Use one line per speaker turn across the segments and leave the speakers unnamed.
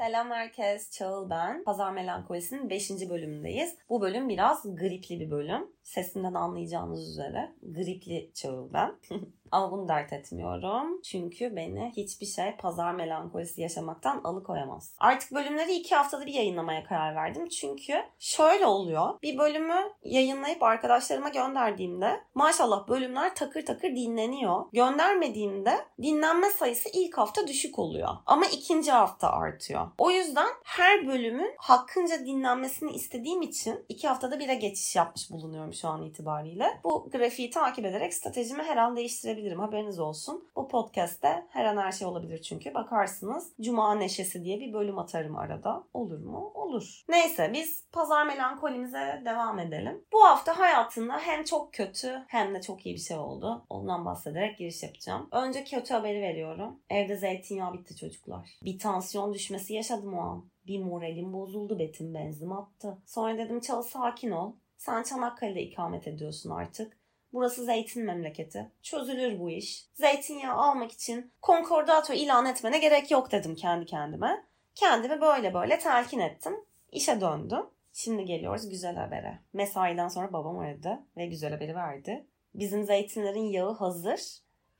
Selam herkes, Çağıl ben. Pazar Melankolisi'nin 5. bölümündeyiz. Bu bölüm biraz gripli bir bölüm. Sesimden anlayacağınız üzere gripli Çağıl ben. Ama bunu dert etmiyorum. Çünkü beni hiçbir şey pazar melankolisi yaşamaktan alıkoyamaz. Artık bölümleri iki haftada bir yayınlamaya karar verdim. Çünkü şöyle oluyor. Bir bölümü yayınlayıp arkadaşlarıma gönderdiğimde maşallah bölümler takır takır dinleniyor. Göndermediğimde dinlenme sayısı ilk hafta düşük oluyor. Ama ikinci hafta artıyor. O yüzden her bölümün hakkınca dinlenmesini istediğim için iki haftada bire geçiş yapmış bulunuyorum şu an itibariyle. Bu grafiği takip ederek stratejimi her an değiştirebilirim. Haberiniz olsun. Bu podcast'te her an her şey olabilir çünkü. Bakarsınız Cuma Neşesi diye bir bölüm atarım arada. Olur mu? Olur. Neyse biz pazar melankolimize devam edelim. Bu hafta hayatında hem çok kötü hem de çok iyi bir şey oldu. Ondan bahsederek giriş yapacağım. Önce kötü haberi veriyorum. Evde zeytinyağı bitti çocuklar. Bir tansiyon düşmesi yaşadım o an. Bir moralim bozuldu, betim benzim attı. Sonra dedim çal sakin ol. Sen Çanakkale'de ikamet ediyorsun artık. Burası zeytin memleketi. Çözülür bu iş. Zeytinyağı almak için konkordato ilan etmene gerek yok dedim kendi kendime. Kendimi böyle böyle telkin ettim. İşe döndüm. Şimdi geliyoruz güzel habere. Mesaiden sonra babam aradı ve güzel haberi verdi. Bizim zeytinlerin yağı hazır.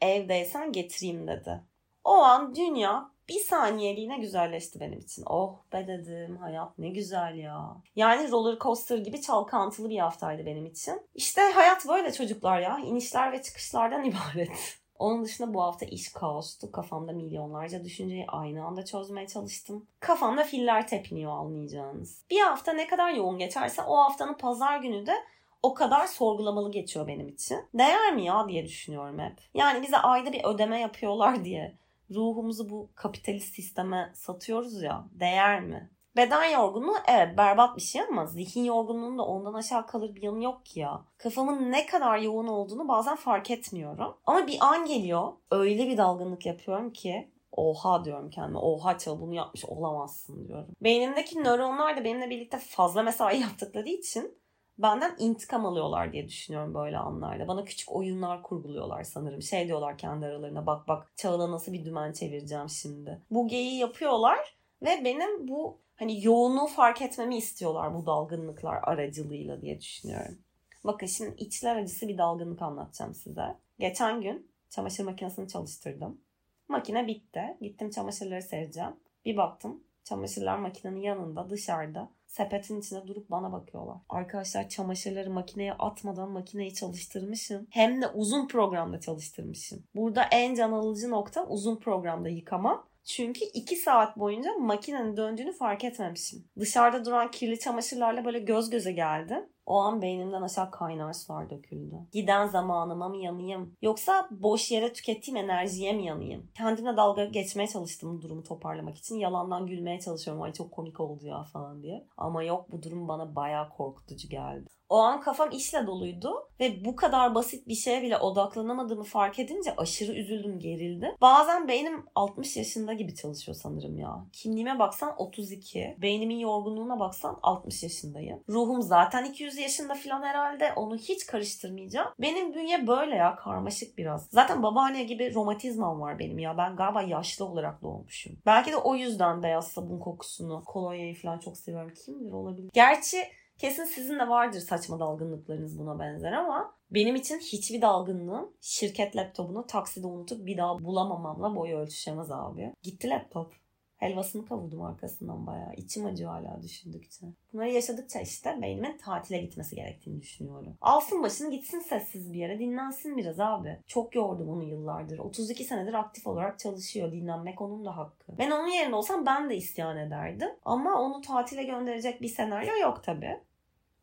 Evdeysen getireyim dedi. O an dünya bir saniyeliğine güzelleşti benim için. Oh be dedim hayat ne güzel ya. Yani roller coaster gibi çalkantılı bir haftaydı benim için. İşte hayat böyle çocuklar ya. İnişler ve çıkışlardan ibaret. Onun dışında bu hafta iş kaostu. Kafamda milyonlarca düşünceyi aynı anda çözmeye çalıştım. Kafamda filler tepiniyor anlayacağınız. Bir hafta ne kadar yoğun geçerse o haftanın pazar günü de o kadar sorgulamalı geçiyor benim için. Değer mi ya diye düşünüyorum hep. Yani bize ayda bir ödeme yapıyorlar diye ruhumuzu bu kapitalist sisteme satıyoruz ya. Değer mi? Beden yorgunluğu evet berbat bir şey ama zihin yorgunluğunun da ondan aşağı kalır bir yanı yok ki ya. Kafamın ne kadar yoğun olduğunu bazen fark etmiyorum. Ama bir an geliyor öyle bir dalgınlık yapıyorum ki oha diyorum kendime. Oha çal bunu yapmış olamazsın diyorum. Beynimdeki nöronlar da benimle birlikte fazla mesai yaptıkları için benden intikam alıyorlar diye düşünüyorum böyle anlarda. Bana küçük oyunlar kurguluyorlar sanırım. Şey diyorlar kendi aralarına bak bak Çağla nasıl bir dümen çevireceğim şimdi. Bu geyiği yapıyorlar ve benim bu hani yoğunluğu fark etmemi istiyorlar bu dalgınlıklar aracılığıyla diye düşünüyorum. Bakın şimdi içler acısı bir dalgınlık anlatacağım size. Geçen gün çamaşır makinesini çalıştırdım. Makine bitti. Gittim çamaşırları sereceğim. Bir baktım çamaşırlar makinenin yanında dışarıda sepetin içinde durup bana bakıyorlar. Arkadaşlar çamaşırları makineye atmadan makineyi çalıştırmışım. Hem de uzun programda çalıştırmışım. Burada en can alıcı nokta uzun programda yıkama. Çünkü 2 saat boyunca makinenin döndüğünü fark etmemişim. Dışarıda duran kirli çamaşırlarla böyle göz göze geldim. O an beynimden aşağı kaynar sular döküldü. Giden zamanıma mı yanayım? Yoksa boş yere tükettiğim enerjiye mi yanayım? Kendimle dalga geçmeye çalıştım durumu toparlamak için. Yalandan gülmeye çalışıyorum. Ay çok komik oldu ya falan diye. Ama yok bu durum bana bayağı korkutucu geldi. O an kafam işle doluydu ve bu kadar basit bir şeye bile odaklanamadığımı fark edince aşırı üzüldüm, gerildim. Bazen beynim 60 yaşında gibi çalışıyor sanırım ya. Kimliğime baksan 32, beynimin yorgunluğuna baksan 60 yaşındayım. Ruhum zaten 200 yaşında falan herhalde. Onu hiç karıştırmayacağım. Benim bünye böyle ya karmaşık biraz. Zaten babaanne gibi romatizmam var benim ya. Ben galiba yaşlı olarak doğmuşum. Belki de o yüzden beyaz sabun kokusunu, kolonyayı falan çok seviyorum. Kim bilir olabilir. Gerçi Kesin sizin de vardır saçma dalgınlıklarınız buna benzer ama benim için hiçbir dalgınlığım şirket laptopunu takside unutup bir daha bulamamamla boyu ölçüşemez abi. Gitti laptop. Helvasını kavurdum arkasından bayağı. İçim acıyor hala düşündükçe. Bunları yaşadıkça işte beynimin tatile gitmesi gerektiğini düşünüyorum. Alsın başını gitsin sessiz bir yere dinlensin biraz abi. Çok yordum onu yıllardır. 32 senedir aktif olarak çalışıyor. Dinlenmek onun da hakkı. Ben onun yerinde olsam ben de isyan ederdim. Ama onu tatile gönderecek bir senaryo yok tabii.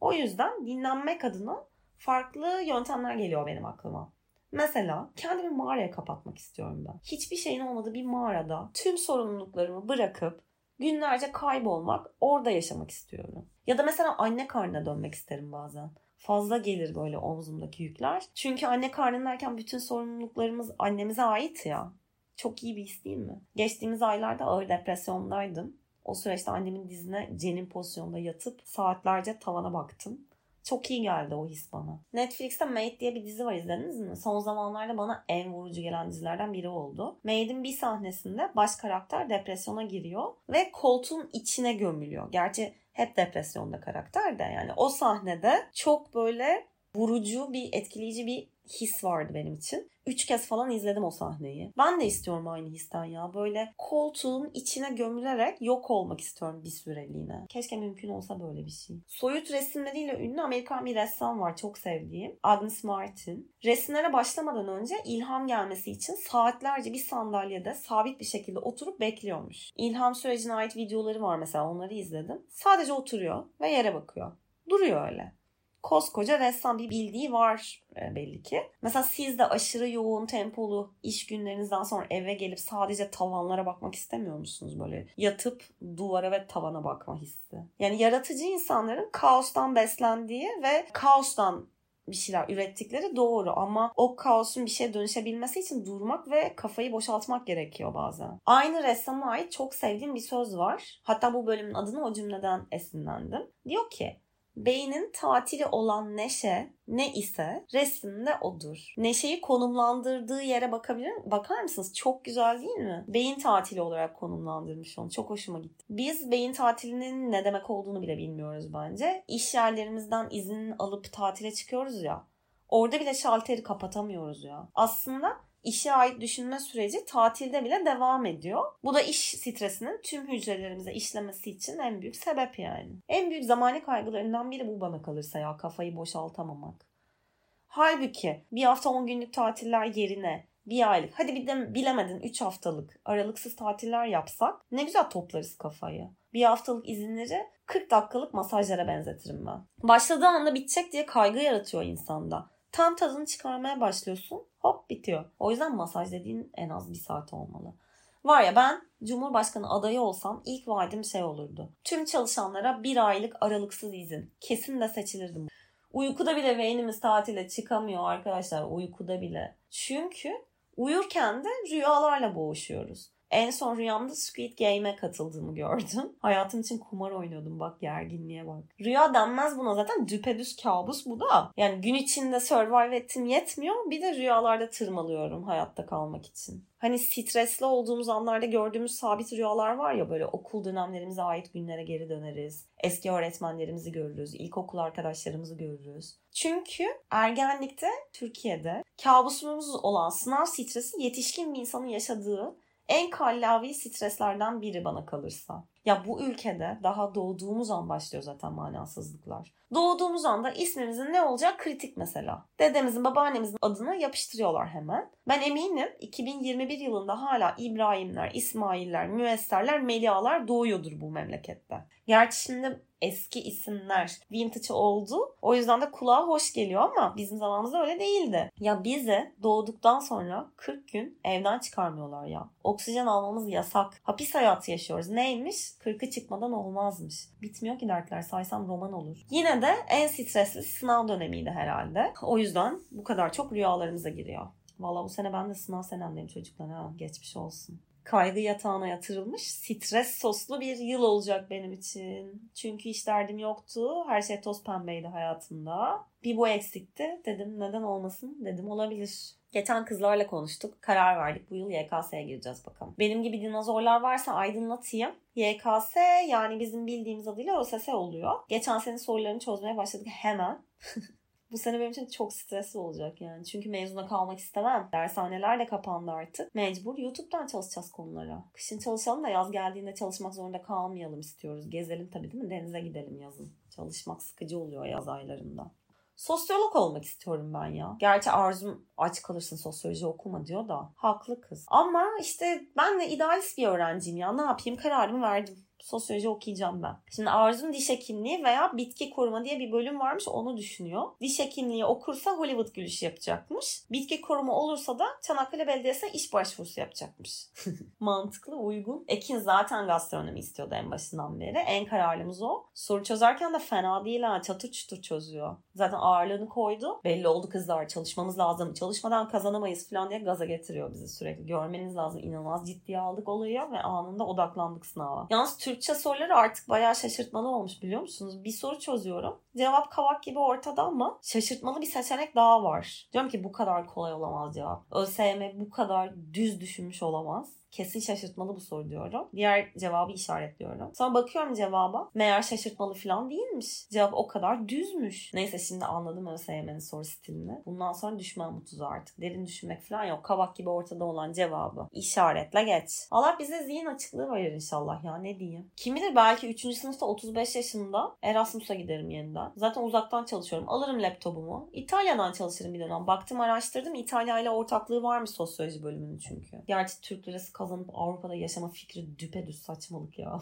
O yüzden dinlenmek adına farklı yöntemler geliyor benim aklıma. Mesela kendimi mağaraya kapatmak istiyorum ben. Hiçbir şeyin olmadığı bir mağarada tüm sorumluluklarımı bırakıp günlerce kaybolmak, orada yaşamak istiyorum. Ya da mesela anne karnına dönmek isterim bazen. Fazla gelir böyle omzumdaki yükler. Çünkü anne karnındayken bütün sorumluluklarımız annemize ait ya. Çok iyi bir his değil mi? Geçtiğimiz aylarda ağır depresyondaydım. O süreçte annemin dizine cenin pozisyonda yatıp saatlerce tavana baktım. Çok iyi geldi o his bana. Netflix'te Maid diye bir dizi var izlediniz mi? Son zamanlarda bana en vurucu gelen dizilerden biri oldu. Maid'in bir sahnesinde baş karakter depresyona giriyor ve koltuğun içine gömülüyor. Gerçi hep depresyonda karakter de yani o sahnede çok böyle vurucu bir etkileyici bir his vardı benim için. Üç kez falan izledim o sahneyi. Ben de istiyorum aynı histen ya. Böyle koltuğun içine gömülerek yok olmak istiyorum bir süreliğine. Keşke mümkün olsa böyle bir şey. Soyut resimleriyle ünlü Amerikan bir ressam var çok sevdiğim. Agnes Martin. Resimlere başlamadan önce ilham gelmesi için saatlerce bir sandalyede sabit bir şekilde oturup bekliyormuş. İlham sürecine ait videoları var mesela onları izledim. Sadece oturuyor ve yere bakıyor. Duruyor öyle koskoca ressam bir bildiği var e, belli ki. Mesela siz de aşırı yoğun tempolu iş günlerinizden sonra eve gelip sadece tavanlara bakmak istemiyor musunuz? Böyle yatıp duvara ve tavana bakma hissi. Yani yaratıcı insanların kaostan beslendiği ve kaostan bir şeyler ürettikleri doğru ama o kaosun bir şeye dönüşebilmesi için durmak ve kafayı boşaltmak gerekiyor bazen. Aynı ressama ait çok sevdiğim bir söz var. Hatta bu bölümün adını o cümleden esinlendim. Diyor ki Beynin tatili olan neşe ne ise resimde odur. Neşeyi konumlandırdığı yere bakabilir bakar mısınız? Çok güzel değil mi? Beyin tatili olarak konumlandırmış onu. Çok hoşuma gitti. Biz beyin tatilinin ne demek olduğunu bile bilmiyoruz bence. İş yerlerimizden izin alıp tatile çıkıyoruz ya. Orada bile şalteri kapatamıyoruz ya. Aslında işe ait düşünme süreci tatilde bile devam ediyor. Bu da iş stresinin tüm hücrelerimize işlemesi için en büyük sebep yani. En büyük zamani kaygılarından biri bu bana kalırsa ya kafayı boşaltamamak. Halbuki bir hafta 10 günlük tatiller yerine bir aylık hadi bir de bilemedin 3 haftalık aralıksız tatiller yapsak ne güzel toplarız kafayı. Bir haftalık izinleri 40 dakikalık masajlara benzetirim ben. Başladığı anda bitecek diye kaygı yaratıyor insanda. Tam tadını çıkarmaya başlıyorsun. Hop bitiyor. O yüzden masaj dediğin en az bir saat olmalı. Var ya ben Cumhurbaşkanı adayı olsam ilk vaadim şey olurdu. Tüm çalışanlara bir aylık aralıksız izin. Kesin de seçilirdim. Uykuda bile beynimiz tatile çıkamıyor arkadaşlar. Uykuda bile. Çünkü uyurken de rüyalarla boğuşuyoruz. En son rüyamda Squid Game'e katıldığımı gördüm. Hayatım için kumar oynuyordum bak gerginliğe bak. Rüya denmez buna zaten düpedüz kabus bu da. Yani gün içinde survive ettim yetmiyor bir de rüyalarda tırmalıyorum hayatta kalmak için. Hani stresli olduğumuz anlarda gördüğümüz sabit rüyalar var ya böyle okul dönemlerimize ait günlere geri döneriz. Eski öğretmenlerimizi görürüz, ilkokul arkadaşlarımızı görürüz. Çünkü ergenlikte Türkiye'de kabusumuz olan sınav stresi yetişkin bir insanın yaşadığı en kallavi streslerden biri bana kalırsa. Ya bu ülkede daha doğduğumuz an başlıyor zaten manasızlıklar. Doğduğumuz anda ismimizin ne olacak kritik mesela. Dedemizin, babaannemizin adını yapıştırıyorlar hemen. Ben eminim 2021 yılında hala İbrahimler, İsmailler, Müesserler, Melialar doğuyordur bu memlekette. Gerçi şimdi eski isimler vintage oldu. O yüzden de kulağa hoş geliyor ama bizim zamanımızda öyle değildi. Ya bize doğduktan sonra 40 gün evden çıkarmıyorlar ya. Oksijen almamız yasak. Hapis hayatı yaşıyoruz. Neymiş? 40'ı çıkmadan olmazmış. Bitmiyor ki dertler. Saysam roman olur. Yine de en stresli sınav dönemiydi herhalde. O yüzden bu kadar çok rüyalarımıza giriyor. Valla bu sene ben de sınav senemdeyim çocuklar ha. Geçmiş olsun kaygı yatağına yatırılmış stres soslu bir yıl olacak benim için. Çünkü hiç derdim yoktu. Her şey toz pembeydi hayatımda. Bir bu eksikti. Dedim neden olmasın? Dedim olabilir. Geçen kızlarla konuştuk. Karar verdik. Bu yıl YKS'ye gireceğiz bakalım. Benim gibi dinozorlar varsa aydınlatayım. YKS yani bizim bildiğimiz adıyla ÖSS oluyor. Geçen sene sorularını çözmeye başladık hemen. Bu sene benim için çok stresli olacak yani. Çünkü mezuna kalmak istemem. Dershaneler de kapandı artık. Mecbur YouTube'dan çalışacağız konulara. Kışın çalışalım da yaz geldiğinde çalışmak zorunda kalmayalım istiyoruz. Gezelim tabii değil mi? Denize gidelim yazın. Çalışmak sıkıcı oluyor yaz aylarında. Sosyolog olmak istiyorum ben ya. Gerçi Arzum aç kalırsın sosyoloji okuma diyor da. Haklı kız. Ama işte ben de idealist bir öğrenciyim ya. Ne yapayım kararımı verdim sosyoloji okuyacağım ben. Şimdi Arzu'nun diş hekimliği veya bitki koruma diye bir bölüm varmış onu düşünüyor. Diş hekimliği okursa Hollywood gülüşü yapacakmış. Bitki koruma olursa da Çanakkale Belediyesi'ne iş başvurusu yapacakmış. Mantıklı, uygun. Ekin zaten gastronomi istiyordu en başından beri. En kararlımız o. Soru çözerken de fena değil ha. Çatır çutur çözüyor. Zaten ağırlığını koydu. Belli oldu kızlar çalışmamız lazım. Çalışmadan kazanamayız falan diye gaza getiriyor bizi sürekli. Görmeniz lazım. İnanılmaz ciddiye aldık olayı ve anında odaklandık sınava. Yalnız Türkçe soruları artık bayağı şaşırtmalı olmuş biliyor musunuz? Bir soru çözüyorum. Cevap kavak gibi ortada ama şaşırtmalı bir seçenek daha var. Diyorum ki bu kadar kolay olamaz cevap. ÖSYM bu kadar düz düşünmüş olamaz. Kesin şaşırtmalı bu soru diyorum. Diğer cevabı işaretliyorum. Sonra bakıyorum cevaba. Meğer şaşırtmalı falan değilmiş. Cevap o kadar düzmüş. Neyse şimdi anladım ÖSYM'nin soru stilini. Bundan sonra düşman mutuzu artık. Derin düşünmek falan yok. Kabak gibi ortada olan cevabı. işaretle geç. Allah bize zihin açıklığı verir inşallah ya ne diyeyim. Kim bilir belki 3. sınıfta 35 yaşında Erasmus'a giderim yeniden. Zaten uzaktan çalışıyorum. Alırım laptopumu. İtalya'dan çalışırım bir dönem. Baktım araştırdım. İtalya ile ortaklığı varmış sosyoloji bölümünün çünkü. Gerçi Türk lirası kazanıp Avrupa'da yaşama fikri düpedüz saçmalık ya.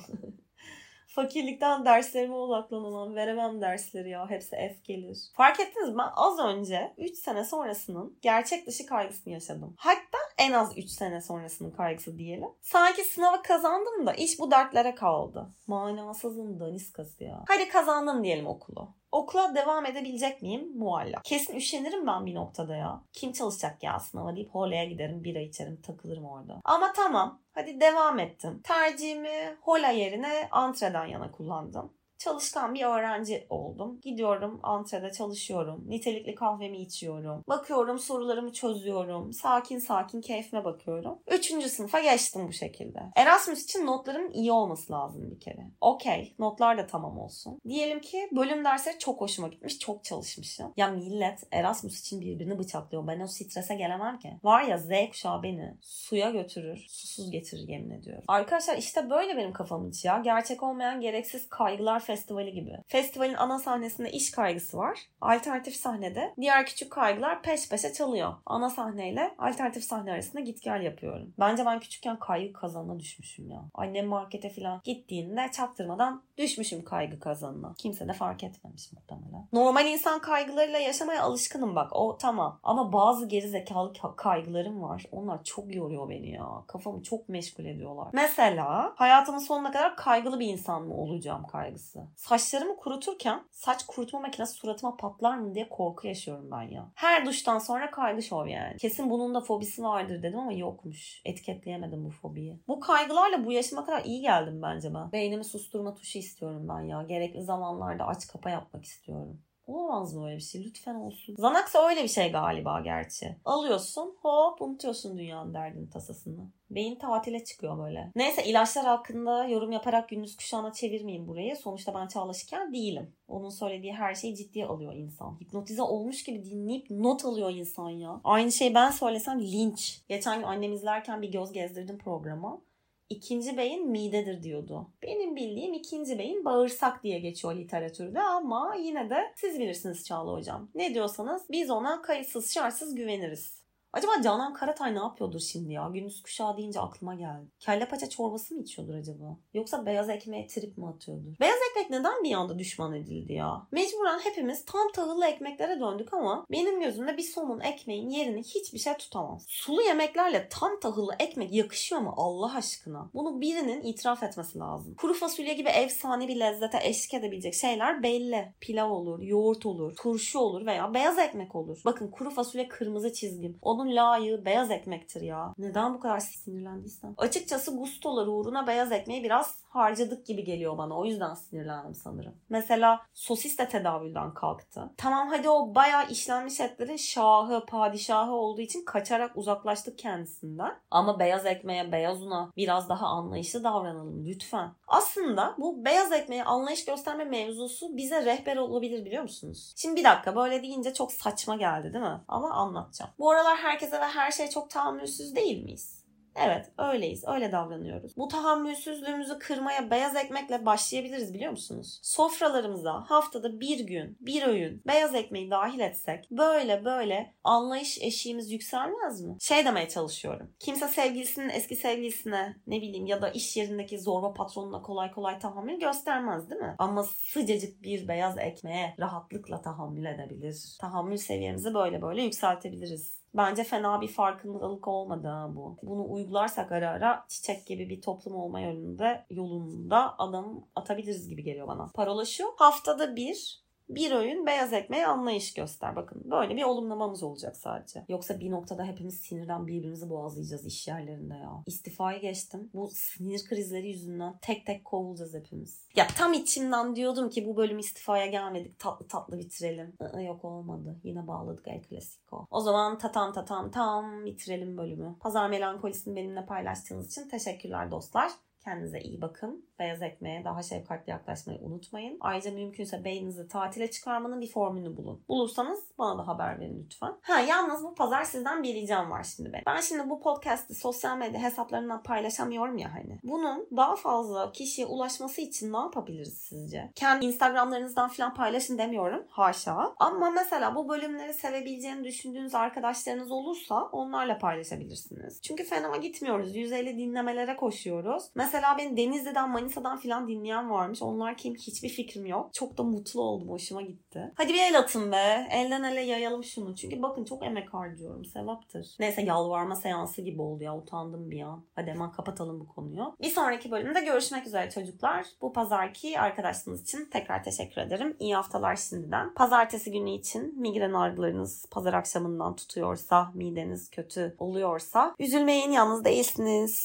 Fakirlikten derslerime odaklanamam. Veremem dersleri ya. Hepsi F gelir. Fark ettiniz mi? Ben az önce 3 sene sonrasının gerçek dışı kaygısını yaşadım. Hatta en az 3 sene sonrasının kaygısı diyelim. Sanki sınavı kazandım da iş bu dertlere kaldı. Manasızın daniskası ya. Hadi kazandım diyelim okulu. Okula devam edebilecek miyim? Muallak. Kesin üşenirim ben bir noktada ya. Kim çalışacak ya sınava deyip holaya giderim, bira içerim, takılırım orada. Ama tamam. Hadi devam ettim. Tercihimi hola yerine antreden yana kullandım çalışkan bir öğrenci oldum. Gidiyorum antrede çalışıyorum. Nitelikli kahvemi içiyorum. Bakıyorum sorularımı çözüyorum. Sakin sakin keyfime bakıyorum. Üçüncü sınıfa geçtim bu şekilde. Erasmus için notlarımın iyi olması lazım bir kere. Okey notlar da tamam olsun. Diyelim ki bölüm dersleri çok hoşuma gitmiş. Çok çalışmışım. Ya millet Erasmus için birbirini bıçaklıyor. Ben o strese gelemem ki. Var ya Z kuşağı beni suya götürür. Susuz getirir yemin ediyorum. Arkadaşlar işte böyle benim kafamın içi ya. Gerçek olmayan gereksiz kaygılar Festivali gibi. Festivalin ana sahnesinde iş kaygısı var. Alternatif sahnede diğer küçük kaygılar peş peşe çalıyor. Ana sahneyle alternatif sahne arasında git gel yapıyorum. Bence ben küçükken kaygı kazanına düşmüşüm ya. Annem markete falan gittiğinde çaktırmadan düşmüşüm kaygı kazanına. Kimse de fark etmemiş muhtemelen. Normal insan kaygılarıyla yaşamaya alışkınım bak. O tamam. Ama bazı geri zekalı kaygılarım var. Onlar çok yoruyor beni ya. Kafamı çok meşgul ediyorlar. Mesela hayatımın sonuna kadar kaygılı bir insan mı olacağım kaygısı. Saçlarımı kuruturken saç kurutma makinesi suratıma patlar mı diye korku yaşıyorum ben ya. Her duştan sonra kaygı şov yani. Kesin bunun da fobisi vardır dedim ama yokmuş. Etiketleyemedim bu fobiyi. Bu kaygılarla bu yaşıma kadar iyi geldim bence ben. Beynimi susturma tuşu istiyorum ben ya. Gerekli zamanlarda aç kapa yapmak istiyorum. Olamaz mı öyle bir şey? Lütfen olsun. Xanax öyle bir şey galiba gerçi. Alıyorsun hop unutuyorsun dünyanın derdini tasasını. Beyin tatile çıkıyor böyle. Neyse ilaçlar hakkında yorum yaparak gündüz kuşağına çevirmeyeyim burayı. Sonuçta ben Çağla değilim. Onun söylediği her şeyi ciddiye alıyor insan. Hipnotize olmuş gibi dinleyip not alıyor insan ya. Aynı şey ben söylesem linç. Geçen gün annem izlerken bir göz gezdirdim programa ikinci beyin midedir diyordu. Benim bildiğim ikinci beyin bağırsak diye geçiyor literatürde ama yine de siz bilirsiniz Çağla Hocam. Ne diyorsanız biz ona kayıtsız şartsız güveniriz. Acaba Canan Karatay ne yapıyordur şimdi ya? Gündüz kuşağı deyince aklıma geldi. Kelle paça çorbası mı içiyordur acaba? Yoksa beyaz ekmeğe trip mi atıyordur? Beyaz ekmek neden bir anda düşman edildi ya? Mecburen hepimiz tam tahıllı ekmeklere döndük ama benim gözümde bir somun ekmeğin yerini hiçbir şey tutamaz. Sulu yemeklerle tam tahıllı ekmek yakışıyor mu Allah aşkına? Bunu birinin itiraf etmesi lazım. Kuru fasulye gibi efsane bir lezzete eşlik edebilecek şeyler belli. Pilav olur, yoğurt olur, turşu olur veya beyaz ekmek olur. Bakın kuru fasulye kırmızı çizgim. Onu bunun layığı beyaz ekmektir ya. Neden bu kadar sinirlendiysem? Açıkçası gustolar uğruna beyaz ekmeği biraz harcadık gibi geliyor bana. O yüzden sinirlendim sanırım. Mesela sosis de tedavülden kalktı. Tamam hadi o bayağı işlenmiş etlerin şahı, padişahı olduğu için kaçarak uzaklaştık kendisinden. Ama beyaz ekmeğe, beyaz una biraz daha anlayışlı davranalım lütfen. Aslında bu beyaz ekmeğe anlayış gösterme mevzusu bize rehber olabilir biliyor musunuz? Şimdi bir dakika böyle deyince çok saçma geldi değil mi? Ama anlatacağım. Bu aralar herkese ve her şeye çok tahammülsüz değil miyiz? Evet öyleyiz. Öyle davranıyoruz. Bu tahammülsüzlüğümüzü kırmaya beyaz ekmekle başlayabiliriz biliyor musunuz? Sofralarımıza haftada bir gün, bir öğün beyaz ekmeği dahil etsek böyle böyle anlayış eşiğimiz yükselmez mi? Şey demeye çalışıyorum. Kimse sevgilisinin eski sevgilisine ne bileyim ya da iş yerindeki zorba patronuna kolay kolay tahammül göstermez değil mi? Ama sıcacık bir beyaz ekmeğe rahatlıkla tahammül edebilir. Tahammül seviyemizi böyle böyle yükseltebiliriz. Bence fena bir farkındalık olmadı bu. Bunu uygularsak ara ara çiçek gibi bir toplum olma yolunda yolunda adım atabiliriz gibi geliyor bana. Parola şu. Haftada bir Bir öğün beyaz ekmeğe anlayış göster. Bakın böyle bir olumlamamız olacak sadece. Yoksa bir noktada hepimiz sinirden birbirimizi boğazlayacağız iş yerlerinde ya. İstifayı geçtim. Bu sinir krizleri yüzünden tek tek kovulacağız hepimiz. Ya tam içimden diyordum ki bu bölüm istifaya gelmedik. Tatlı tatlı bitirelim. Aa, yok olmadı. Yine bağladık El Clasico. O zaman tatam tatam tam bitirelim bölümü. Pazar melankolisini benimle paylaştığınız için teşekkürler dostlar. Kendinize iyi bakın. Beyaz ekmeğe daha şefkatli yaklaşmayı unutmayın. Ayrıca mümkünse beyninizi tatile çıkarmanın bir formülünü bulun. Bulursanız bana da haber verin lütfen. Ha yalnız bu pazar sizden bir ricam var şimdi benim. Ben şimdi bu podcast'i sosyal medya hesaplarından paylaşamıyorum ya hani. Bunun daha fazla kişiye ulaşması için ne yapabiliriz sizce? Kendi Instagramlarınızdan falan paylaşın demiyorum. Haşa. Ama mesela bu bölümleri sevebileceğini düşündüğünüz arkadaşlarınız olursa onlarla paylaşabilirsiniz. Çünkü fena gitmiyoruz. 150 dinlemelere koşuyoruz. Mesela beni Denizli'den, Manisa'dan falan dinleyen varmış. Onlar kim hiçbir fikrim yok. Çok da mutlu oldum. Hoşuma gitti. Hadi bir el atın be. Elden ele yayalım şunu. Çünkü bakın çok emek harcıyorum. Sevaptır. Neyse yalvarma seansı gibi oldu ya. Utandım bir an. Hadi hemen kapatalım bu konuyu. Bir sonraki bölümde görüşmek üzere çocuklar. Bu pazarki arkadaşlarınız için tekrar teşekkür ederim. İyi haftalar şimdiden. Pazartesi günü için migren ağrılarınız pazar akşamından tutuyorsa, mideniz kötü oluyorsa üzülmeyin yalnız değilsiniz.